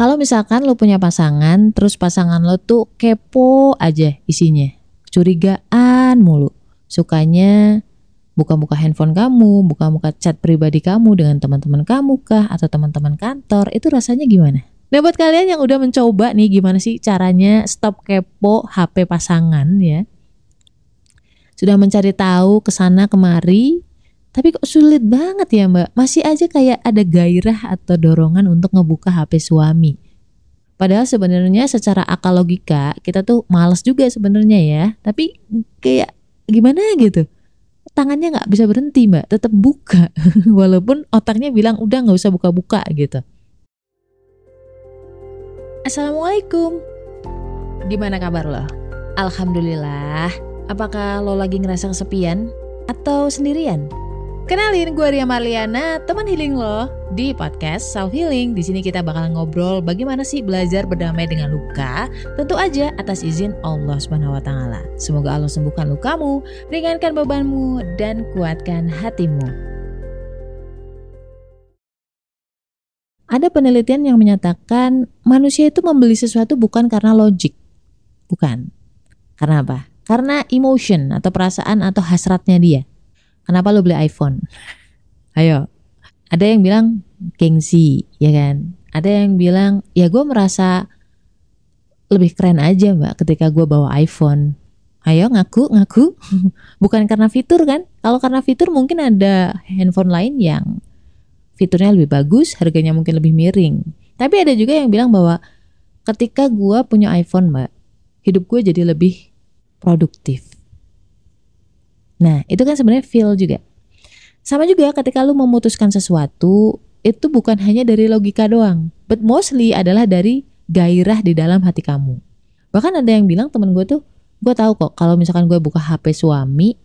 Kalau misalkan lo punya pasangan, terus pasangan lo tuh kepo aja isinya, curigaan mulu, sukanya buka-buka handphone kamu, buka-buka chat pribadi kamu dengan teman-teman kamu kah atau teman-teman kantor, itu rasanya gimana? Nah buat kalian yang udah mencoba nih gimana sih caranya stop kepo HP pasangan ya. Sudah mencari tahu ke sana kemari, tapi kok sulit banget ya mbak. Masih aja kayak ada gairah atau dorongan untuk ngebuka HP suami. Padahal sebenarnya secara akal logika kita tuh males juga sebenarnya ya. Tapi kayak gimana gitu? Tangannya nggak bisa berhenti mbak. Tetap buka. Walaupun otaknya bilang udah nggak usah buka-buka gitu. Assalamualaikum. Gimana kabar lo? Alhamdulillah. Apakah lo lagi ngerasa kesepian? Atau sendirian Kenalin gue Ria Marliana, teman healing lo di podcast Self Healing. Di sini kita bakal ngobrol bagaimana sih belajar berdamai dengan luka, tentu aja atas izin Allah Subhanahu wa taala. Semoga Allah sembuhkan lukamu, ringankan bebanmu dan kuatkan hatimu. Ada penelitian yang menyatakan manusia itu membeli sesuatu bukan karena logik. Bukan. Karena apa? Karena emotion atau perasaan atau hasratnya dia kenapa lo beli iPhone? Ayo, ada yang bilang gengsi, ya kan? Ada yang bilang, ya gue merasa lebih keren aja mbak ketika gue bawa iPhone. Ayo ngaku, ngaku. Bukan karena fitur kan? Kalau karena fitur mungkin ada handphone lain yang fiturnya lebih bagus, harganya mungkin lebih miring. Tapi ada juga yang bilang bahwa ketika gue punya iPhone mbak, hidup gue jadi lebih produktif. Nah, itu kan sebenarnya feel juga. Sama juga ketika lu memutuskan sesuatu, itu bukan hanya dari logika doang, but mostly adalah dari gairah di dalam hati kamu. Bahkan ada yang bilang temen gue tuh, gue tahu kok kalau misalkan gue buka HP suami,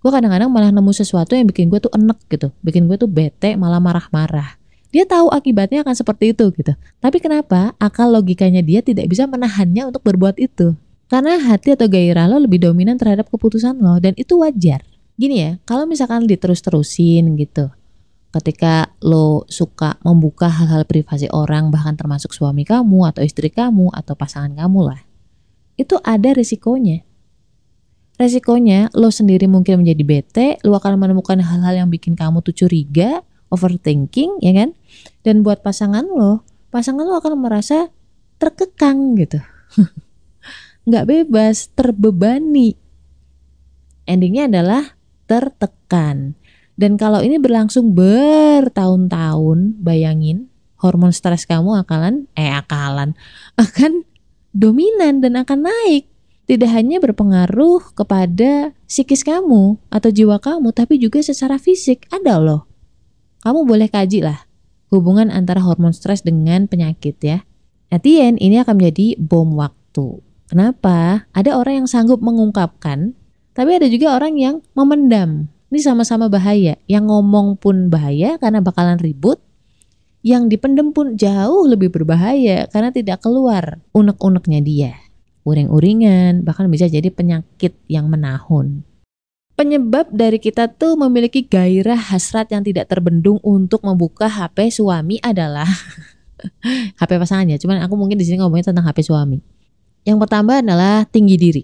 gue kadang-kadang malah nemu sesuatu yang bikin gue tuh enek gitu, bikin gue tuh bete, malah marah-marah. Dia tahu akibatnya akan seperti itu gitu. Tapi kenapa akal logikanya dia tidak bisa menahannya untuk berbuat itu? Karena hati atau gairah lo lebih dominan terhadap keputusan lo dan itu wajar. Gini ya, kalau misalkan diterus-terusin gitu, ketika lo suka membuka hal-hal privasi orang bahkan termasuk suami kamu atau istri kamu atau pasangan kamu lah, itu ada resikonya. Resikonya lo sendiri mungkin menjadi bete, lo akan menemukan hal-hal yang bikin kamu tuh curiga, overthinking, ya kan? Dan buat pasangan lo, pasangan lo akan merasa terkekang gitu. nggak bebas, terbebani. Endingnya adalah tertekan. Dan kalau ini berlangsung bertahun-tahun, bayangin hormon stres kamu akalan, eh akalan, akan dominan dan akan naik. Tidak hanya berpengaruh kepada psikis kamu atau jiwa kamu, tapi juga secara fisik ada loh. Kamu boleh kaji lah hubungan antara hormon stres dengan penyakit ya. At ini akan menjadi bom waktu. Kenapa? Ada orang yang sanggup mengungkapkan, tapi ada juga orang yang memendam. Ini sama-sama bahaya. Yang ngomong pun bahaya karena bakalan ribut. Yang dipendam pun jauh lebih berbahaya karena tidak keluar unek-uneknya dia. Uring-uringan, bahkan bisa jadi penyakit yang menahun. Penyebab dari kita tuh memiliki gairah hasrat yang tidak terbendung untuk membuka HP suami adalah HP pasangannya. Cuman aku mungkin di sini ngomongin tentang HP suami yang pertama adalah tinggi diri.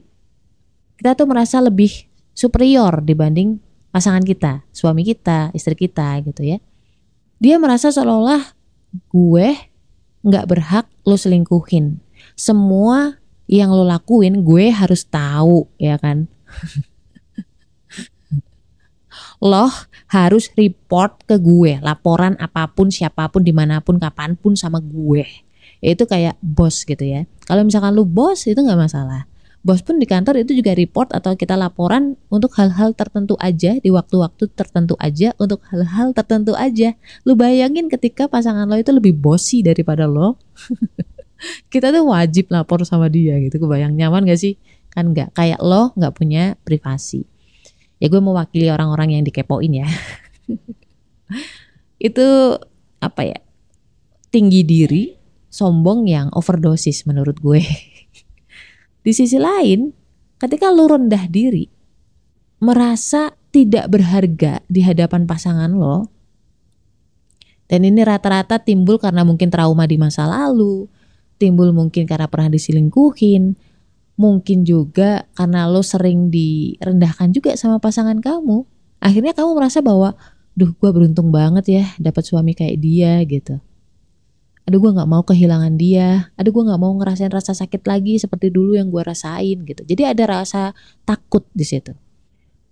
Kita tuh merasa lebih superior dibanding pasangan kita, suami kita, istri kita gitu ya. Dia merasa seolah-olah gue nggak berhak lo selingkuhin. Semua yang lo lakuin gue harus tahu ya kan. lo harus report ke gue laporan apa pun siapa pun di mana pun kapan pun sama gue itu kayak bos gitu ya. Kalau misalkan lu bos itu nggak masalah. Bos pun di kantor itu juga report atau kita laporan untuk hal-hal tertentu aja di waktu-waktu tertentu aja untuk hal-hal tertentu aja. Lu bayangin ketika pasangan lo itu lebih bosi daripada lo kita tuh wajib lapor sama dia gitu. Kebayang nyaman gak sih? Kan nggak. Kayak lo nggak punya privasi. Ya gue mewakili orang-orang yang dikepoin ya. Itu apa ya tinggi diri sombong yang overdosis menurut gue. Di sisi lain, ketika lu rendah diri, merasa tidak berharga di hadapan pasangan lo, Dan ini rata-rata timbul karena mungkin trauma di masa lalu, timbul mungkin karena pernah diselingkuhin, mungkin juga karena lo sering direndahkan juga sama pasangan kamu. Akhirnya kamu merasa bahwa, duh gue beruntung banget ya dapat suami kayak dia gitu. Aduh gue gak mau kehilangan dia, aduh gue gak mau ngerasain rasa sakit lagi seperti dulu yang gue rasain gitu. Jadi ada rasa takut di situ.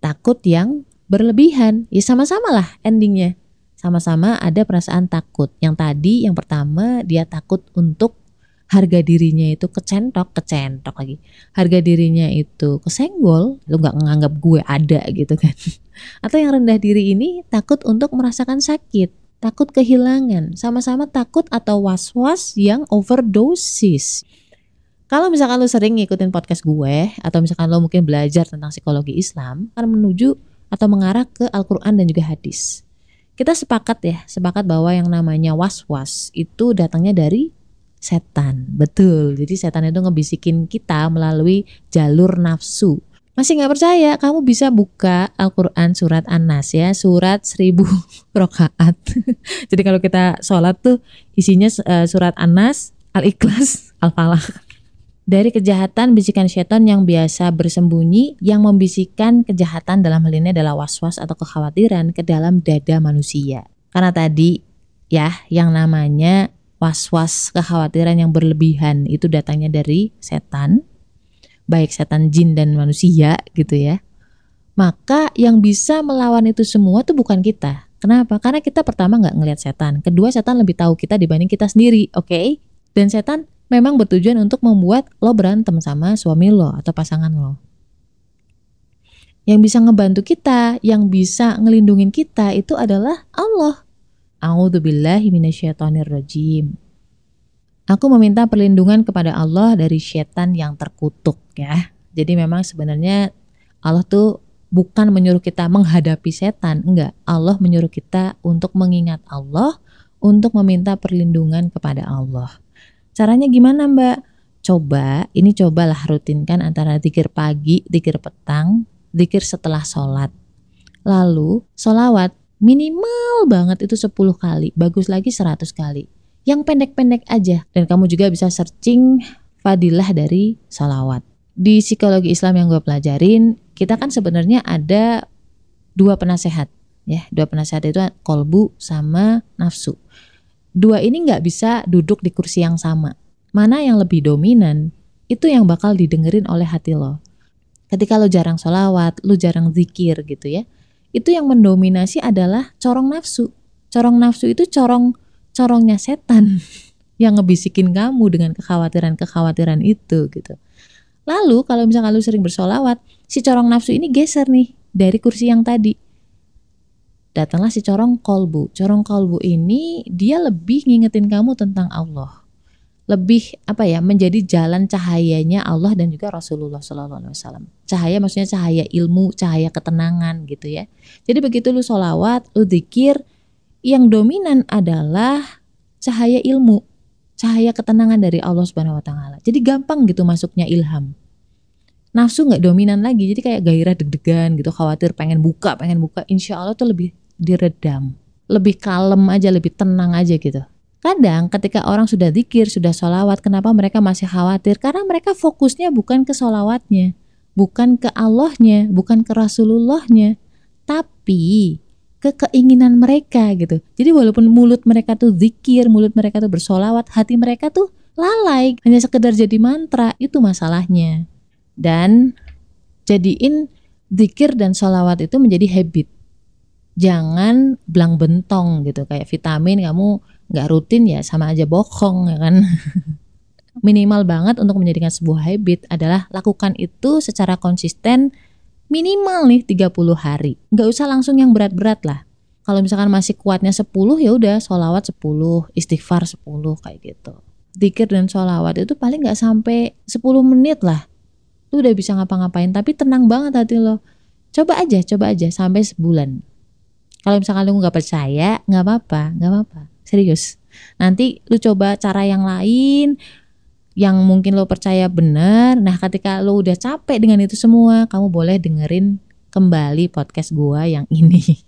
Takut yang berlebihan, ya sama-sama lah endingnya. Sama-sama ada perasaan takut. Yang tadi yang pertama dia takut untuk harga dirinya itu kecentok, kecentok lagi. Harga dirinya itu kesenggol, lu nggak nganggap gue ada gitu kan. Atau yang rendah diri ini takut untuk merasakan sakit, takut kehilangan, sama-sama takut atau was-was yang overdosis. Kalau misalkan lo sering ngikutin podcast gue atau misalkan lo mungkin belajar tentang psikologi Islam akan menuju atau mengarah ke Al-Qur'an dan juga hadis. Kita sepakat ya, sepakat bahwa yang namanya was-was itu datangnya dari setan. Betul. Jadi setan itu ngebisikin kita melalui jalur nafsu. Masih nggak percaya? Kamu bisa buka Al-Quran surat An-Nas ya, surat seribu rokaat. Jadi kalau kita sholat tuh isinya uh, surat An-Nas, Al-Ikhlas, Al-Falaq. Dari kejahatan bisikan setan yang biasa bersembunyi, yang membisikkan kejahatan dalam hal ini adalah was-was atau kekhawatiran ke dalam dada manusia. Karena tadi ya yang namanya was-was kekhawatiran yang berlebihan itu datangnya dari setan, baik setan jin dan manusia gitu ya. Maka yang bisa melawan itu semua tuh bukan kita. Kenapa? Karena kita pertama nggak ngelihat setan. Kedua, setan lebih tahu kita dibanding kita sendiri, oke? Okay? Dan setan memang bertujuan untuk membuat lo berantem sama suami lo atau pasangan lo. Yang bisa ngebantu kita, yang bisa ngelindungin kita itu adalah Allah. A'udzubillahi minasyaitonirrajim. Aku meminta perlindungan kepada Allah dari setan yang terkutuk ya. Jadi memang sebenarnya Allah tuh bukan menyuruh kita menghadapi setan, enggak. Allah menyuruh kita untuk mengingat Allah, untuk meminta perlindungan kepada Allah. Caranya gimana, Mbak? Coba, ini cobalah rutinkan antara zikir pagi, zikir petang, zikir setelah sholat. Lalu, sholawat minimal banget itu 10 kali, bagus lagi 100 kali. Yang pendek-pendek aja dan kamu juga bisa searching fadilah dari salawat. Di psikologi Islam yang gue pelajarin, kita kan sebenarnya ada dua penasehat ya, dua penasehat itu kolbu sama nafsu. Dua ini nggak bisa duduk di kursi yang sama. Mana yang lebih dominan, itu yang bakal didengerin oleh hati lo. Ketika lo jarang sholawat, lo jarang zikir gitu ya, itu yang mendominasi adalah corong nafsu. Corong nafsu itu corong corongnya setan yang ngebisikin kamu dengan kekhawatiran-kekhawatiran itu gitu. Lalu kalau misalnya lu sering bersolawat, si corong nafsu ini geser nih dari kursi yang tadi. Datanglah si corong kolbu. Corong kolbu ini dia lebih ngingetin kamu tentang Allah lebih apa ya menjadi jalan cahayanya Allah dan juga Rasulullah Sallallahu Alaihi Wasallam. Cahaya maksudnya cahaya ilmu, cahaya ketenangan gitu ya. Jadi begitu lu solawat, lu zikir, yang dominan adalah cahaya ilmu, cahaya ketenangan dari Allah Subhanahu Wa Taala. Jadi gampang gitu masuknya ilham. Nafsu nggak dominan lagi, jadi kayak gairah deg-degan gitu, khawatir pengen buka, pengen buka. Insya Allah tuh lebih diredam, lebih kalem aja, lebih tenang aja gitu. Kadang ketika orang sudah zikir, sudah sholawat, kenapa mereka masih khawatir? Karena mereka fokusnya bukan ke sholawatnya, bukan ke Allahnya, bukan ke Rasulullahnya, tapi ke keinginan mereka gitu. Jadi walaupun mulut mereka tuh zikir, mulut mereka tuh bersolawat, hati mereka tuh lalai, hanya sekedar jadi mantra, itu masalahnya. Dan jadiin zikir dan sholawat itu menjadi habit. Jangan belang bentong gitu, kayak vitamin kamu nggak rutin ya sama aja bohong ya kan minimal banget untuk menjadikan sebuah habit adalah lakukan itu secara konsisten minimal nih 30 hari. Nggak usah langsung yang berat-berat lah. Kalau misalkan masih kuatnya 10 ya udah sholawat 10 istighfar 10 kayak gitu. Dikir dan sholawat itu paling nggak sampai 10 menit lah. Lu udah bisa ngapa-ngapain tapi tenang banget hati lo. Coba aja coba aja sampai sebulan. Kalau misalkan lu nggak percaya nggak apa-apa nggak apa-apa. Serius. Nanti lu coba cara yang lain yang mungkin lo percaya benar nah ketika lo udah capek dengan itu semua kamu boleh dengerin kembali podcast gua yang ini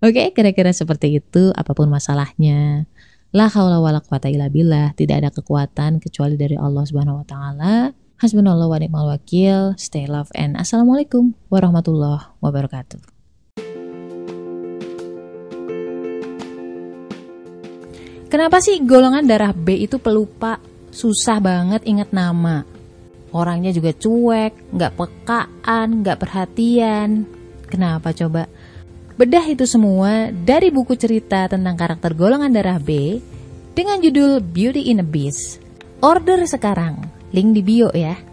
Oke, kira-kira seperti itu apa pun masalahnya. La haula wala quwata illa billah, tidak ada kekuatan kecuali dari Allah Subhanahu wa taala. Hasbunallah wa ni'mal wakil. Stay love and assalamualaikum warahmatullahi wabarakatuh. Kenapa sih golongan darah B itu pelupa? Susah banget ingat nama. Orangnya juga cuek, nggak pekaan, nggak perhatian. Kenapa coba? Bedah itu semua dari buku cerita tentang karakter golongan darah B dengan judul Beauty in a Beast. Order sekarang Link di bio ya.